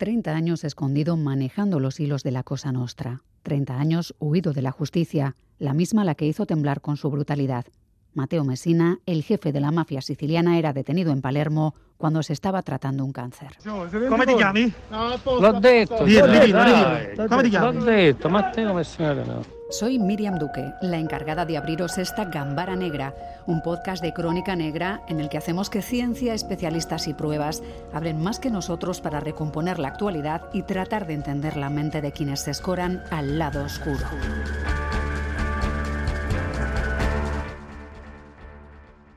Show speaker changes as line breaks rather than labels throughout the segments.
30 años escondido manejando los hilos de la Cosa Nostra. 30 años huido de la justicia, la misma la que hizo temblar con su brutalidad. Mateo Messina, el jefe de la mafia siciliana, era detenido en Palermo cuando se estaba tratando un cáncer.
¿Cómo te llamas?
L'ho detto? L'ho detto, Matteo Messina.
Soy Miriam Duque, la encargada de abriros esta Gambara Negra, un podcast de crónica negra en el que hacemos que ciencia, especialistas y pruebas hablen más que nosotros para recomponer la actualidad y tratar de entender la mente de quienes se escoran al lado oscuro.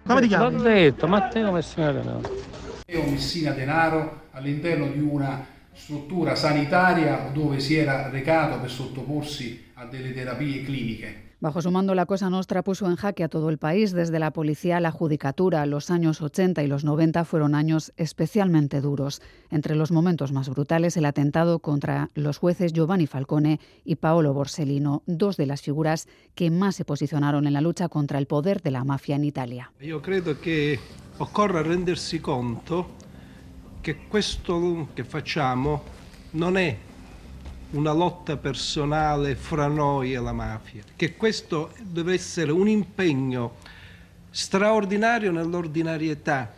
Come ti
L'ho
chiami?
detto, Matteo Messina Denaro.
Matteo Messina Denaro all'interno di una struttura sanitaria dove si era recato per sottoporsi a delle terapie cliniche.
Bajo su mando, la Cosa Nostra puso en jaque a todo el país, desde la policía a la judicatura. Los años 80 y los 90 fueron años especialmente duros. Entre los momentos más brutales, el atentado contra los jueces Giovanni Falcone y Paolo Borsellino, dos de las figuras que más se posicionaron en la lucha contra el poder de la mafia en Italia.
Io credo che occorra rendersi conto che questo che facciamo non è una lotta personale fra noi e la mafia, che questo deve essere un impegno straordinario nell'ordinarietà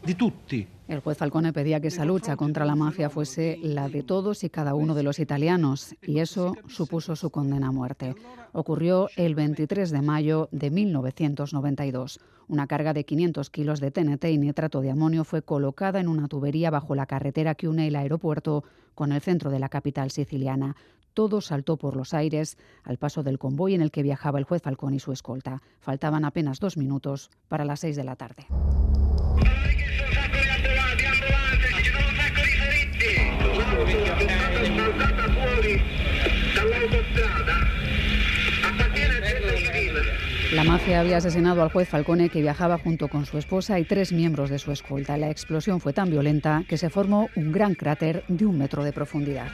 di tutti.
El juez Falcone pedía que esa lucha contra la mafia fuese la de todos y cada uno de los italianos, y eso supuso su condena a muerte. Ocurrió el 23 de mayo de 1992. Una carga de 500 kilos de TNT y nitrato de amonio fue colocada en una tubería bajo la carretera que une el aeropuerto con el centro de la capital siciliana. Todo saltó por los aires al paso del convoy en el que viajaba el juez Falcone y su escolta. Faltaban apenas dos minutos para las seis de la tarde. La mafia había asesinado al juez Falcone que viajaba junto con su esposa y tres miembros de su escolta. La explosión fue tan violenta que se formó un gran cráter de un metro de profundidad.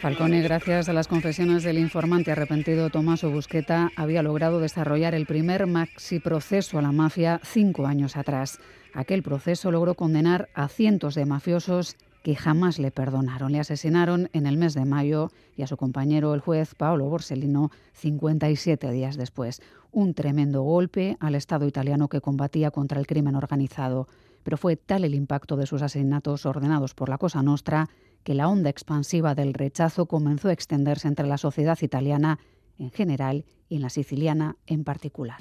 Falcone, gracias a las confesiones del informante arrepentido Tomaso Busqueta, había logrado desarrollar el primer maxi proceso a la mafia cinco años atrás. Aquel proceso logró condenar a cientos de mafiosos que jamás le perdonaron. Le asesinaron en el mes de mayo y a su compañero, el juez Paolo Borsellino, 57 días después. Un tremendo golpe al Estado italiano que combatía contra el crimen organizado. Pero fue tal el impacto de sus asesinatos ordenados por la Cosa Nostra que la onda expansiva del rechazo comenzó a extenderse entre la sociedad italiana en general y en la siciliana en particular.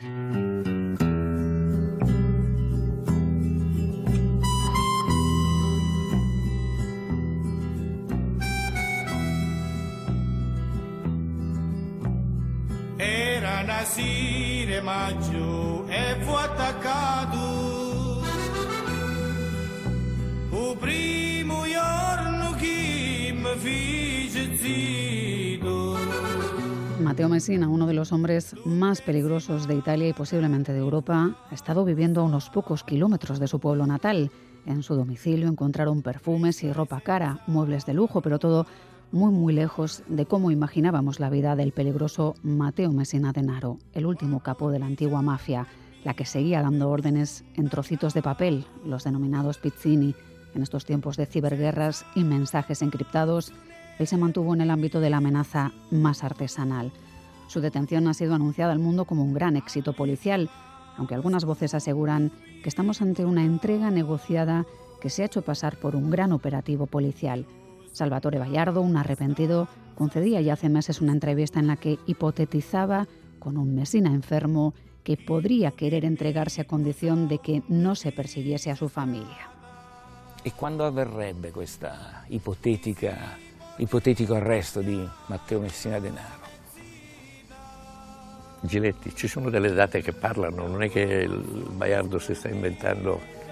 Era Nasire maggio e fu attaccato O primo giorno che mi fece
Mateo Messina, uno de los hombres más peligrosos de Italia y posiblemente de Europa, ha estado viviendo a unos pocos kilómetros de su pueblo natal. En su domicilio encontraron perfumes y ropa cara, muebles de lujo, pero todo muy muy lejos de cómo imaginábamos la vida del peligroso Mateo Messina Denaro, el último capo de la antigua mafia, la que seguía dando órdenes en trocitos de papel, los denominados pizzini. En estos tiempos de ciberguerras y mensajes encriptados, él se mantuvo en el ámbito de la amenaza más artesanal. Su detención ha sido anunciada al mundo como un gran éxito policial, aunque algunas voces aseguran que estamos ante una entrega negociada que se ha hecho pasar por un gran operativo policial. Salvatore Vallardo, un arrepentido, concedía ya hace meses una entrevista en la que hipotetizaba con un Mesina enfermo que podría querer entregarse a condición de que no se persiguiese a su familia.
E quando avverrebbe questo ipotetico arresto di Matteo Messina Denaro?
Giletti, ci sono delle date che parlano, non è che il Baiardo si sta inventando.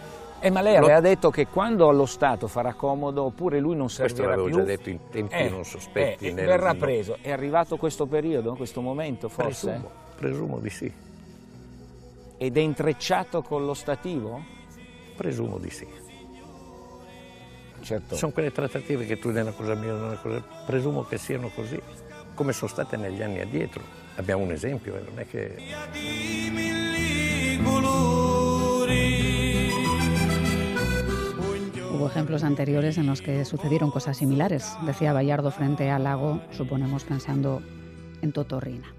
Eh, ma lei aveva detto che quando allo Stato farà comodo, oppure lui non
Questo
servirà
l'avevo
più.
già detto in tempi non sospetti.
eh, e
nel-
verrà preso. È arrivato questo periodo, questo momento forse?
Presumo, presumo di sì,
Ed è intrecciato con lo stativo?
presumo di sì.
Certo.
Sono quelle trattative che tu nella cosa mia, nella cosa... presumo che siano così, come sono state negli anni addietro. abbiamo un esempio, eh, non è che...
Hubo ejemplos anteriores en los que sucedieron cosas similares, decía Bayardo frente al lago, suponemos pensando en Totorrina.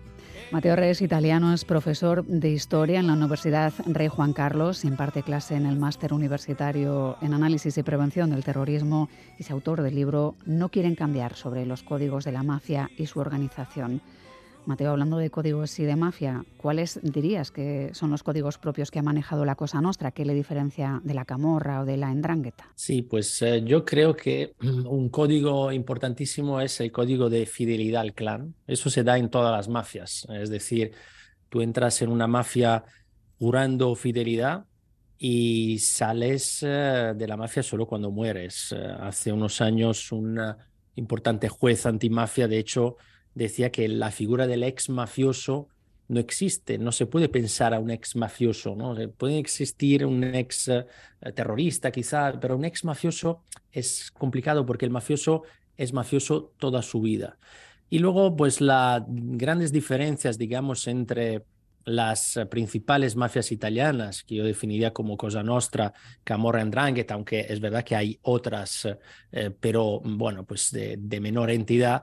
Mateo Reyes Italiano es profesor de Historia en la Universidad Rey Juan Carlos, imparte clase en el Máster Universitario en Análisis y Prevención del Terrorismo y es autor del libro No quieren cambiar sobre los códigos de la mafia y su organización. Mateo, hablando de códigos y de mafia, ¿cuáles dirías que son los códigos propios que ha manejado la Cosa Nostra? ¿Qué le diferencia de la Camorra o de la Endrangheta?
Sí, pues eh, yo creo que un código importantísimo es el código de fidelidad al clan. Eso se da en todas las mafias. Es decir, tú entras en una mafia jurando fidelidad y sales eh, de la mafia solo cuando mueres. Eh, hace unos años un importante juez antimafia, de hecho, decía que la figura del ex mafioso no existe, no se puede pensar a un ex mafioso, ¿no? Se Puede existir un ex eh, terrorista quizá, pero un ex mafioso es complicado porque el mafioso es mafioso toda su vida. Y luego, pues las grandes diferencias, digamos, entre las eh, principales mafias italianas, que yo definiría como Cosa Nostra, Camorra y Ndrangheta, aunque es verdad que hay otras, eh, pero bueno, pues de menor entidad,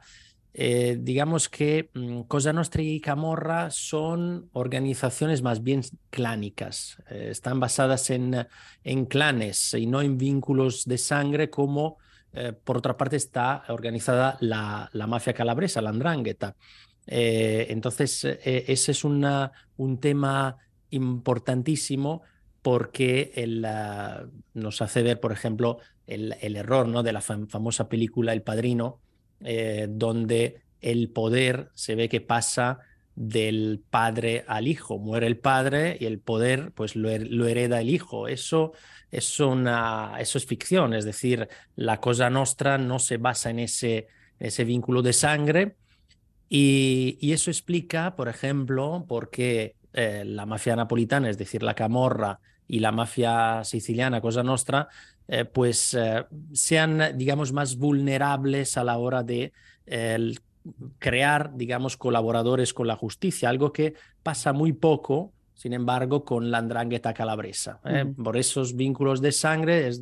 eh, digamos que mm, Cosa Nostra y Camorra son organizaciones más bien clánicas, eh, están basadas en, en, clanes y no en vínculos de sangre como eh, por otra parte está organizada la, la mafia calabresa, la andrangheta. entonces, ese es una, un tema importantísimo porque nos hace ver, por ejemplo, el, el error ¿no? de la fam famosa película El Padrino, eh, donde el poder se ve que pasa del padre al hijo. Muere el padre y el poder pues lo, hereda el hijo. Eso es, una, eso es ficción, es decir, la cosa nostra no se basa en ese, ese vínculo de sangre y, y, eso explica, por ejemplo, por qué eh, la mafia napolitana, es decir, la camorra y la mafia siciliana, cosa nostra, eh, pues eh, sean, digamos, más vulnerables a la hora de eh, crear, digamos, colaboradores con la justicia, algo que pasa muy poco, sin embargo, con la andrangheta calabresa. Uh -huh. Por esos vínculos de sangre, es,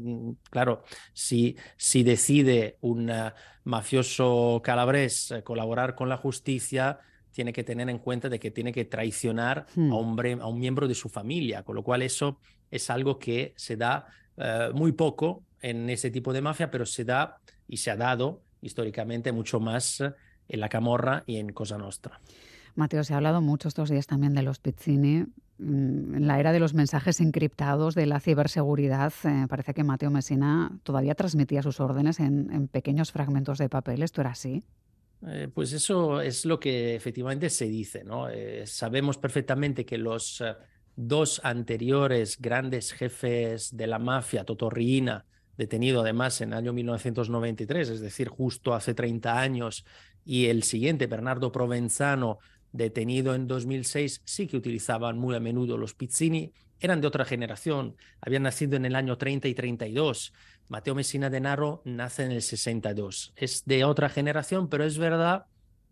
claro, si, si decide un uh, mafioso calabrés colaborar con la justicia, tiene que tener en cuenta de que tiene que traicionar
Hmm.
a, un, bre- a un miembro de su familia, con lo cual eso es algo que se da eh, muy poco en ese tipo de mafia, pero se da y se ha dado históricamente mucho más en la Camorra y en Cosa Nostra.
Mateo, se ha hablado mucho estos días también de los Pizzini. Mm, En la era de los mensajes encriptados, de la ciberseguridad, eh, parece que Mateo Messina todavía transmitía sus órdenes en, en pequeños fragmentos de papel. ¿Esto era así?
Eh, pues eso es lo que efectivamente se dice, ¿no? Eh, sabemos perfectamente que los dos anteriores grandes jefes de la mafia, Totorrina, detenido además en el año 1993, es decir, justo hace 30 años, y el siguiente, Bernardo Provenzano, detenido en 2006, sí que utilizaban muy a menudo los pizzini, eran de otra generación, habían nacido en el año 30 y 32. Mateo Messina Denaro nace en el 62. Es de otra generación, pero es verdad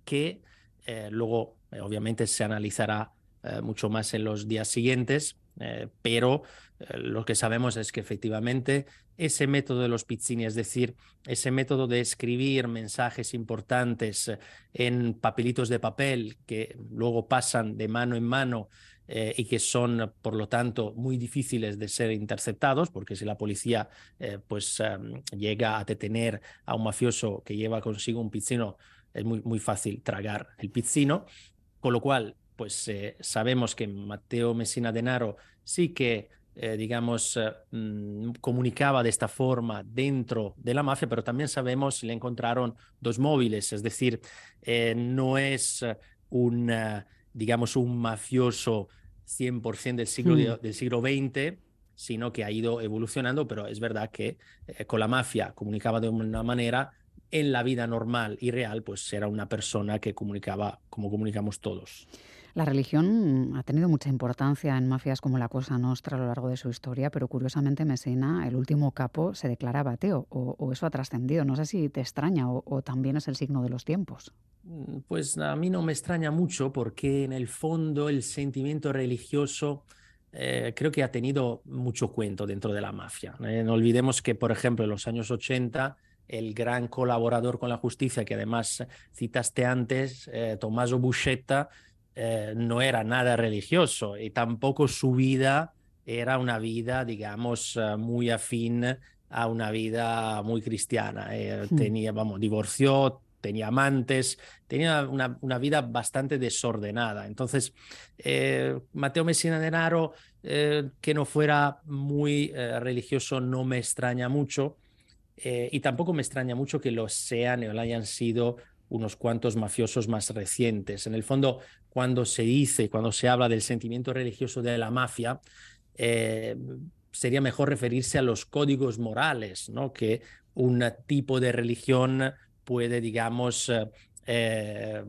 que eh, luego, eh, obviamente, se analizará eh, mucho más en los días siguientes, eh, pero eh, lo que sabemos es que efectivamente ese método de los pizzini, es decir, ese método de escribir mensajes importantes en papelitos de papel que luego pasan de mano en mano y que son, por lo tanto, muy difíciles de ser interceptados, porque si la policía pues, um, llega a detener a un mafioso que lleva consigo un pizzino, es muy, muy fácil tragar el pizzino, con lo cual, pues eh, sabemos que Mateo Messina Denaro sí que, eh, digamos, mm, comunicaba de esta forma dentro de la mafia, pero también sabemos si le encontraron dos móviles, es decir, eh, no es un digamos, un mafioso 100% del siglo,
Hmm.
del siglo XX, sino que ha ido evolucionando, pero es verdad que eh, con la mafia comunicaba de una manera, en la vida normal y real, pues era una persona que comunicaba como comunicamos todos.
La religión ha tenido mucha importancia en mafias como la Cosa Nostra a lo largo de su historia, pero curiosamente Messina, el último capo, se declaraba ateo, o, eso ha trascendido. No sé si te extraña o, también es el signo de los tiempos.
Mm, Pues a mí no me extraña mucho porque en el fondo el sentimiento religioso eh, creo que ha tenido mucho cuento dentro de la mafia. Eh, no olvidemos que, por ejemplo, en los años 80, el gran colaborador con la justicia, que además citaste antes, eh, Tommaso Buscetta, eh, no era nada religioso y tampoco su vida era una vida, digamos, eh, muy afín a una vida muy cristiana. Eh,
Hmm.
Tenía, vamos, divorció, tenía amantes, tenía una, una vida bastante desordenada. Entonces, eh, Mateo Messina Denaro, que no fuera muy religioso, no me extraña mucho. Y tampoco me extraña mucho que lo sean o lo hayan sido unos cuantos mafiosos más recientes. En el fondo, cuando se dice, cuando se habla del sentimiento religioso de la mafia, eh, sería mejor referirse a los códigos morales, ¿no? Que un tipo de religión puede, digamos, eh, eh,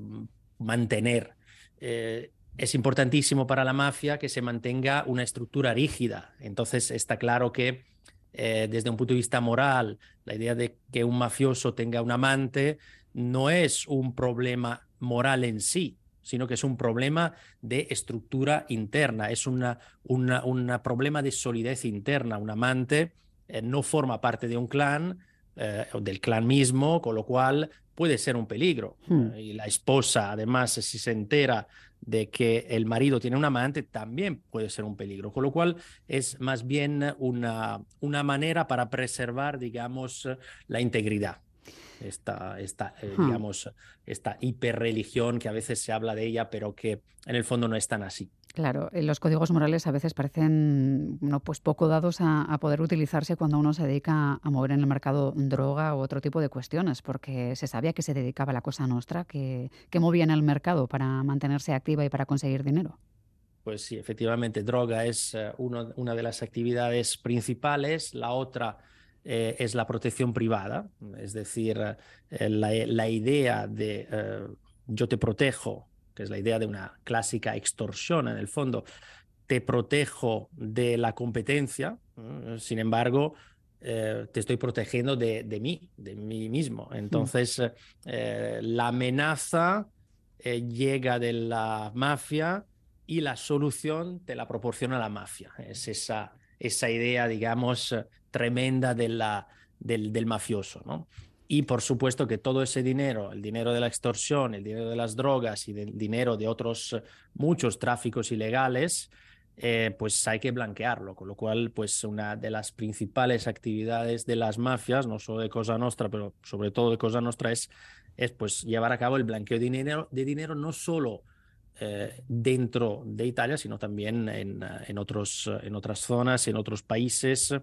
mantener. Es importantísimo para la mafia que se mantenga una estructura rígida. Entonces está claro que desde un punto de vista moral, la idea de que un mafioso tenga un amante no es un problema moral en sí, sino que es un problema de estructura interna, es una, una, una problema de solidez interna. Un amante eh, no forma parte de un clan, eh, del clan mismo, con lo cual puede ser un peligro.
Hmm.
Eh, y la esposa, además, si se entera de que el marido tiene un amante, también puede ser un peligro. Con lo cual es más bien una, una manera para preservar, digamos, la integridad. Esta, esta eh,
Hmm.
digamos, esta hiperreligión que a veces se habla de ella, pero que en el fondo no es tan así.
Claro, eh, los códigos morales a veces parecen no, pues poco dados a, a poder utilizarse cuando uno se dedica a mover en el mercado droga u otro tipo de cuestiones, porque se sabía que se dedicaba a la cosa nuestra, que, que movía en el mercado para mantenerse activa y para conseguir dinero.
Pues sí, efectivamente, droga es eh, uno- una de las actividades principales. La otra eh, es la protección privada, es decir, eh, la, la idea de eh, yo te protejo, que es la idea de una clásica extorsión en el fondo, te protejo de la competencia, sin embargo, te estoy protegiendo de, de mí, de mí mismo. Entonces, eh, la amenaza llega de la mafia y la solución te la proporciona la mafia. Es esa, esa idea, digamos, tremenda de la, del, mafioso, ¿no? Y por supuesto que todo ese dinero, el dinero de la extorsión, el dinero de las drogas y el dinero de otros eh, muchos tráficos ilegales, eh, pues hay que blanquearlo, con lo cual pues una de las principales actividades de las mafias, no solo de Cosa Nostra, pero sobre todo de Cosa Nostra es, es pues llevar a cabo el blanqueo de dinero, de dinero no solo eh, dentro de Italia, sino también en, en, otros, en otras zonas, en otros países.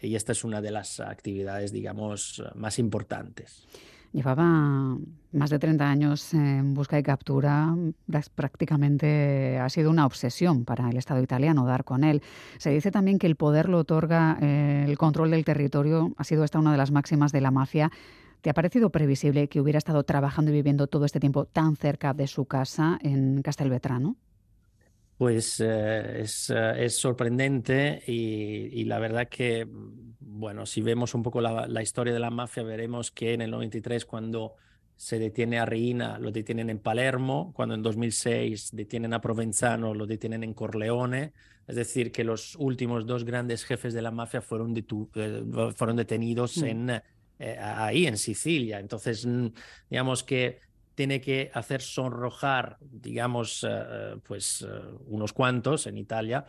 Y esta es una de las actividades, digamos, más importantes.
Llevaba más de 30 años en busca y captura. Prá- Prácticamente ha sido una obsesión para el Estado italiano dar con él. Se dice también que el poder lo otorga eh, el control del territorio. Ha sido esta una de las máximas de la mafia. ¿Te ha parecido previsible que hubiera estado trabajando y viviendo todo este tiempo tan cerca de su casa en Castelvetrano?
Pues eh, es, eh, es sorprendente y, y la verdad que, mm, bueno, si vemos un poco la, la historia de la mafia, veremos que en el 93, cuando se detiene a Reina, lo detienen en Palermo, cuando en 2006 detienen a Provenzano, lo detienen en Corleone. Es decir, que los últimos dos grandes jefes de la mafia fueron, eh, fueron detenidos
Mm.
en, eh, ahí, en Sicilia. Entonces, mm, digamos que tiene que hacer sonrojar, digamos, eh, pues eh, unos cuantos en Italia,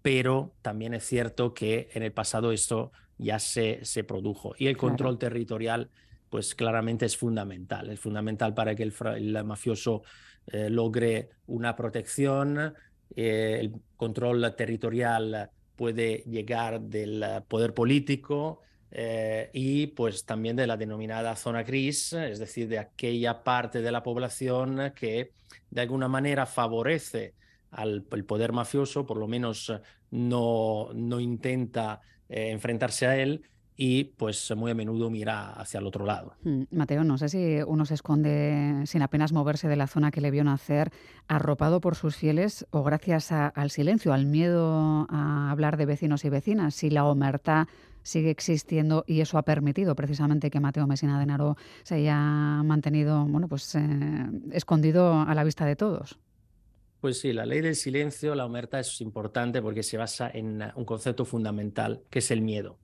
pero también es cierto que en el pasado esto ya se, se produjo. Y el
Claro.
control territorial, pues claramente es fundamental. Es fundamental para que el, mafioso eh, logre una protección. eh, el control territorial puede llegar del poder político, eh, y pues también de la denominada zona gris, es decir, de aquella parte de la población que de alguna manera favorece al el poder mafioso, por lo menos eh, no, no intenta eh, enfrentarse a él y pues muy a menudo mira hacia el otro lado.
Mm, Mateo, no sé si uno se esconde sin apenas moverse de la zona que le vio nacer, arropado por sus fieles o gracias al silencio, al miedo a hablar de vecinos y vecinas, si la omertá sigue existiendo y eso ha permitido precisamente que Mateo Messina Denaro se haya mantenido, bueno, pues eh, escondido a la vista de todos.
Pues sí, la ley del silencio, la omerta es importante porque se basa en un concepto fundamental que es el miedo.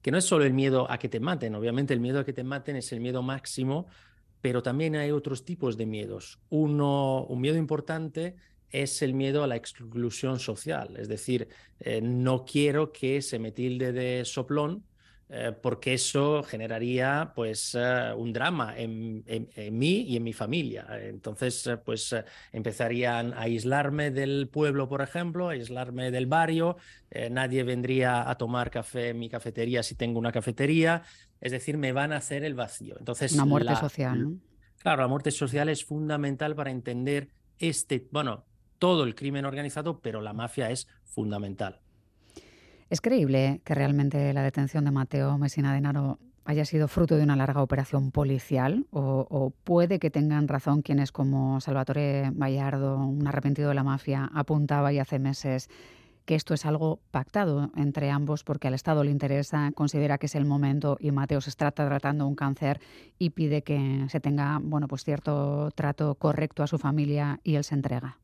Que no es solo el miedo a que te maten, obviamente el miedo a que te maten es el miedo máximo, pero también hay otros tipos de miedos. Uno, un miedo importante es el miedo a la exclusión social, es decir, eh, no quiero que se me tilde de soplón eh, porque eso generaría pues eh, un drama en, en, mí y en mi familia. Entonces, pues empezarían a aislarme del pueblo, por ejemplo, a aislarme del barrio, nadie vendría a tomar café en mi cafetería si tengo una cafetería, es decir, me van a hacer el vacío. Entonces,
una muerte social. ¿no?
Claro, la muerte social es fundamental para entender este, bueno, todo el crimen organizado, pero la mafia es fundamental.
¿Es creíble que realmente la detención de Mateo Messina Denaro haya sido fruto de una larga operación policial? O, puede que tengan razón quienes, como Salvatore Bayardo, un arrepentido de la mafia, apuntaba y hace meses que esto es algo pactado entre ambos porque al Estado le interesa, considera que es el momento y Mateo se está tratando un cáncer y pide que se tenga bueno, pues cierto trato correcto a su familia y él se entrega?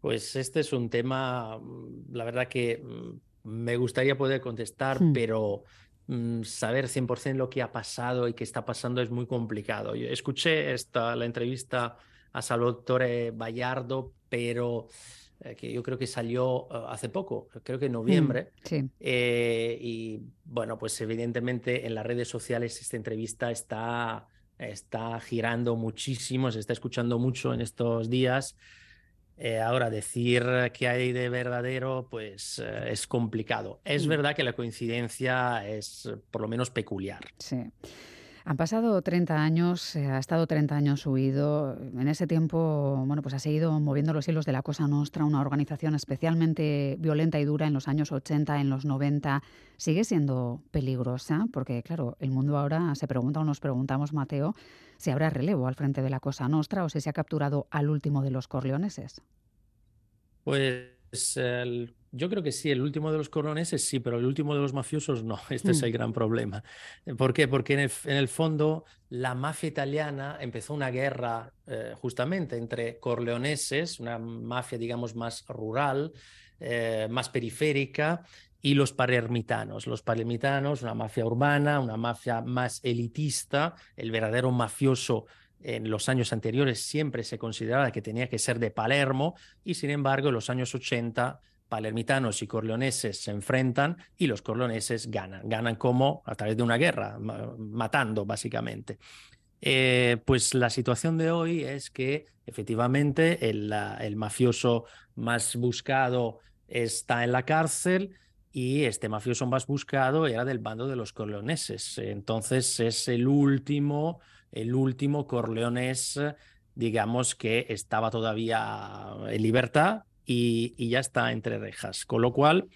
Pues este es un tema, mm, la verdad que mm, me gustaría poder contestar,
Hmm.
pero mm, saber 100% lo que ha pasado y qué está pasando es muy complicado. Yo escuché esta, la entrevista a Salvatore Bayardo, pero eh, que yo creo que salió eh, hace poco, creo que en noviembre.
Sí.
Eh, y bueno, pues evidentemente en las redes sociales esta entrevista está, está girando muchísimo, se está escuchando mucho en estos días. Eh, ahora, decir qué hay de verdadero, pues eh, es complicado. Es
Mm.
verdad que la coincidencia es eh, por lo menos peculiar.
Sí. Han pasado 30 años, eh, ha estado 30 años huido. En ese tiempo, bueno, pues ha seguido moviendo los hilos de la Cosa Nostra, una organización especialmente violenta y dura en los años 80, en los 90. ¿Sigue siendo peligrosa? Porque, claro, el mundo ahora se pregunta o nos preguntamos, Mateo, si habrá relevo al frente de la Cosa Nostra o si se ha capturado al último de los corleoneses.
Pues el- yo creo que sí, el último de los coroneses sí, pero el último de los mafiosos no. Este es
Mm.
el gran problema. ¿Por qué? Porque en el, en el fondo la mafia italiana empezó una guerra eh, justamente entre corleoneses, una mafia, digamos, más rural, eh, más periférica, y los palermitanos. Los palermitanos, una mafia urbana, una mafia más elitista, el verdadero mafioso en los años anteriores siempre se consideraba que tenía que ser de Palermo y sin embargo en los años 80 palermitanos y corleoneses se enfrentan y los corleoneses ganan. Ganan como a través de una guerra, ma- matando básicamente. Eh, pues la situación de hoy es que efectivamente el mafioso más buscado está en la cárcel y este mafioso más buscado era del bando de los corleoneses. Entonces es el último, el último corleonés, digamos, que estaba todavía en libertad y, y ya está entre rejas. Con lo cual,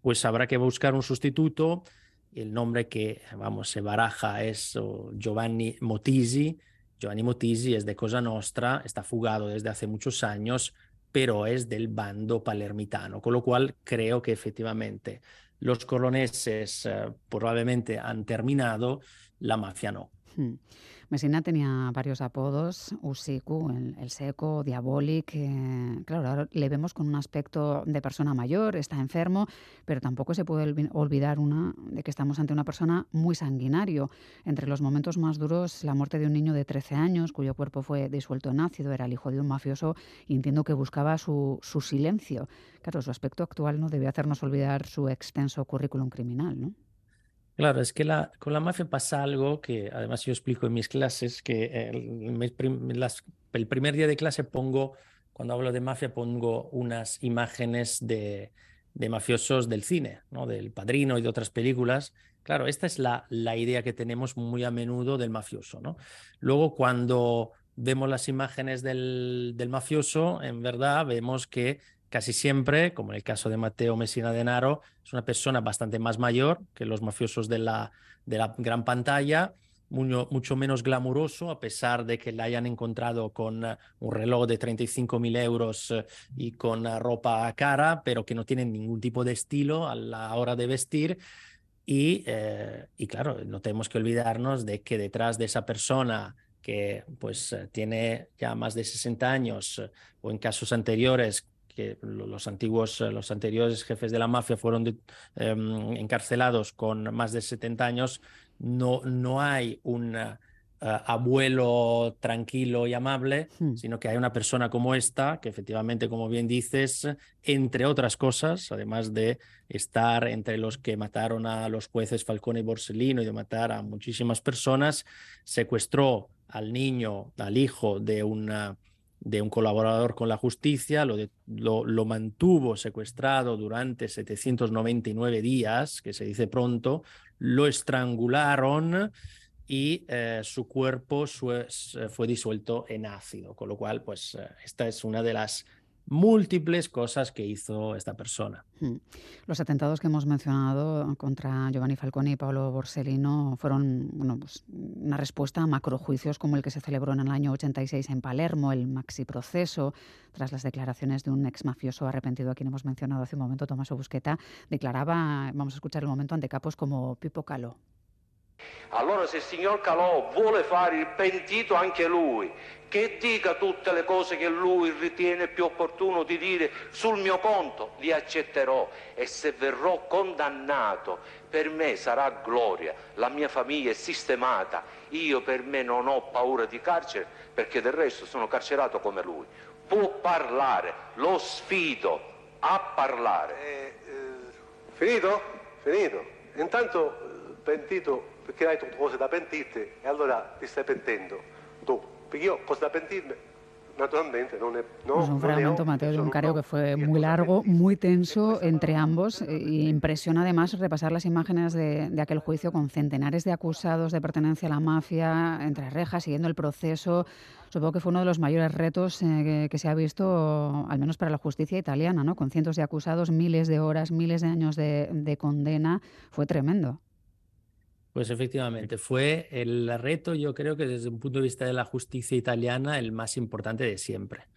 pues habrá que buscar un sustituto. El nombre que, vamos, se baraja es oh, Giovanni Motisi. Giovanni Motisi es de Cosa Nostra, está fugado desde hace muchos años, pero es del bando palermitano, con lo cual creo que efectivamente los coloneses eh, probablemente han terminado, la mafia no.
Hmm. Messina tenía varios apodos, Usiku, el, seco, Diabolic. eh, claro, ahora le vemos con un aspecto de persona mayor, está enfermo, pero tampoco se puede olvi- olvidar una, de que estamos ante una persona muy sanguinario. Entre los momentos más duros, la muerte de un niño de 13 años, cuyo cuerpo fue disuelto en ácido, era el hijo de un mafioso y entiendo que buscaba su, su silencio. Claro, su aspecto actual no debe hacernos olvidar su extenso currículum criminal, ¿no?
Claro, es que la, con la mafia pasa algo que además yo explico en mis clases, que el, primer día de clase pongo, cuando hablo de mafia, pongo unas imágenes de, de mafiosos del cine, ¿no? Del Padrino y de otras películas. Claro, esta es la, idea que tenemos muy a menudo del mafioso. Luego, cuando vemos las imágenes del, del mafioso, en verdad vemos que casi siempre, como en el caso de Mateo Messina Denaro, es una persona bastante más mayor que los mafiosos de la, de la gran pantalla, mucho, mucho menos glamuroso, a pesar de que la hayan encontrado con uh, un reloj de 35 mil euros uh, y con uh, ropa cara, pero que no tienen ningún tipo de estilo a la hora de vestir. Y, eh, y claro, no tenemos que olvidarnos de que detrás de esa persona que pues tiene ya más de 60 años o en casos anteriores que los antiguos, los anteriores jefes de la mafia fueron de, um, encarcelados con más de 70 años, no, no hay un uh, abuelo tranquilo y amable, hmm. sino que hay una persona como esta, que efectivamente, como bien dices, entre otras cosas, además de estar entre los que mataron a los jueces Falcone y Borsellino y de matar a muchísimas personas, secuestró al niño, al hijo de una de un colaborador con la justicia, lo, de, lo, mantuvo secuestrado durante 799 días, que se dice pronto, lo estrangularon y eh, su cuerpo fue, fue, disuelto en ácido, con lo cual, pues eh, esta es una de las múltiples cosas que hizo esta persona.
Hmm. Los atentados que hemos mencionado contra Giovanni Falcone y Paolo Borsellino fueron bueno, pues una respuesta a macrojuicios como el que se celebró en el año 86 en Palermo, el maxi proceso, tras las declaraciones de un ex mafioso arrepentido a quien hemos mencionado hace un momento, Tommaso Busqueta, declaraba, vamos a escuchar el momento ante capos como Pippo Calò.
Allora se il signor Calò vuole fare il pentito anche lui, che dica tutte le cose che lui ritiene più opportuno di dire sul mio conto, li accetterò e se verrò condannato per me sarà gloria, la mia famiglia è sistemata, io per me non ho paura di carcere perché del resto sono carcerato come lui. Può parlare, lo sfido a parlare.
Eh, eh, finito? Finito. Intanto eh, pentito perché hai cose da pentirti e allora ti stai pentendo tu. Perché io cose da pentirmi naturalmente no, no,
pues un fragmento, Mateo, de un careo que fue muy largo, muy tenso entre ambos e impresiona además repasar las imágenes de, de, aquel juicio con centenares de acusados de pertenencia a la mafia entre rejas, siguiendo el proceso. Supongo que fue uno de los mayores retos eh, que, que, se ha visto, al menos para la justicia italiana, ¿no? Con cientos de acusados, miles de horas, miles de años de, de condena. Fue tremendo.
Pues efectivamente, fue el reto, yo creo que desde un punto de vista de la justicia italiana, el más importante de siempre.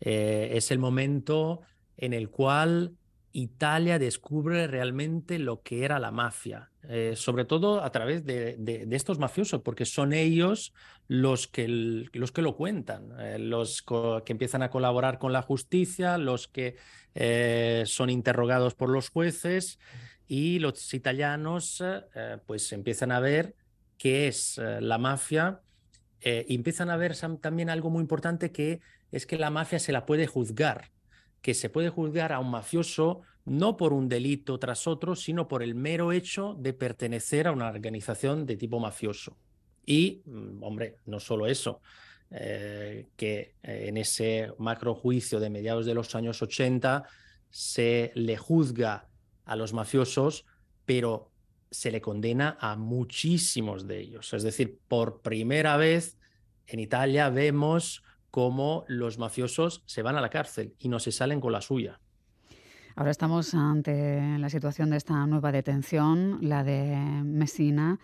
Eh, es el momento en el cual Italia descubre realmente lo que era la mafia, eh, sobre todo a través de, estos mafiosos, porque son ellos los que, los que lo cuentan, eh, los que empiezan a colaborar con la justicia, los que son interrogados por los jueces y los italianos eh, pues empiezan a ver qué es eh, la mafia eh, y empiezan a ver también algo muy importante que es que la mafia se la puede juzgar, que se puede juzgar a un mafioso no por un delito tras otro, sino por el mero hecho de pertenecer a una organización de tipo mafioso. Y, mm, hombre, no solo eso, que en ese macro juicio de mediados de los años 80 se le juzga a los mafiosos, pero se le condena a muchísimos de ellos. Es decir, por primera vez en Italia vemos cómo los mafiosos se van a la cárcel y no se salen con la suya.
Ahora estamos ante la situación de esta nueva detención, la de Messina.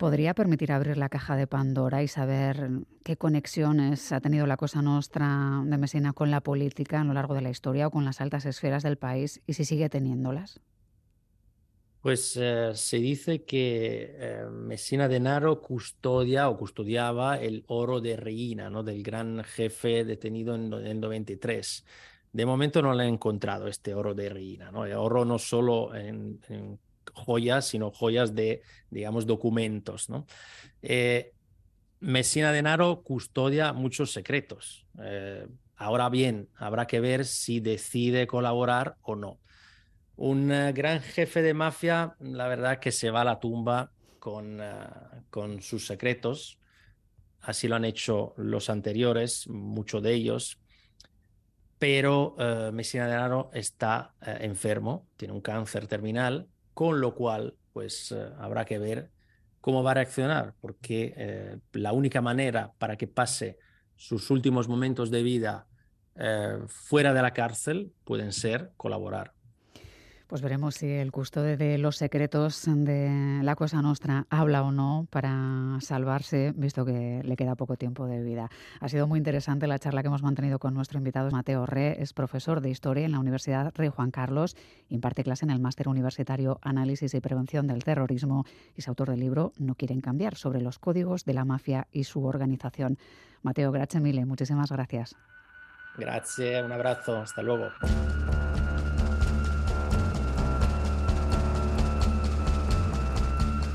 ¿Podría permitir abrir la caja de Pandora y saber qué conexiones ha tenido la Cosa Nostra de Messina con la política a lo largo de la historia o con las altas esferas del país y si sigue teniéndolas?
Pues eh, se dice que eh, Messina Denaro custodia o custodiaba el oro de Reina, ¿no? del gran jefe detenido en, el 93. De momento no lo he encontrado este oro de Reina, ¿no? El oro no solo en joyas, sino joyas de, digamos, documentos. ¿no? Eh, Messina Denaro custodia muchos secretos. Eh, ahora bien, habrá que ver si decide colaborar o no. Un uh, gran jefe de mafia, la verdad que se va a la tumba con, uh, con sus secretos. Así lo han hecho los anteriores, muchos de ellos. Pero uh, Messina Denaro está enfermo, tiene un cáncer terminal con lo cual pues eh, habrá que ver cómo va a reaccionar, porque eh, la única manera para que pase sus últimos momentos de vida eh, fuera de la cárcel pueden ser colaborar.
Pues veremos si el custodio de los secretos de la Cosa Nostra habla o no para salvarse, visto que le queda poco tiempo de vida. Ha sido muy interesante la charla que hemos mantenido con nuestro invitado Mateo Re, es profesor de Historia en la Universidad Rey Juan Carlos, imparte clase en el Máster Universitario Análisis y Prevención del Terrorismo y es autor del libro No quieren cambiar sobre los códigos de la mafia y su organización. Mateo, gracias mille, muchísimas gracias.
Gracias, un abrazo, hasta luego.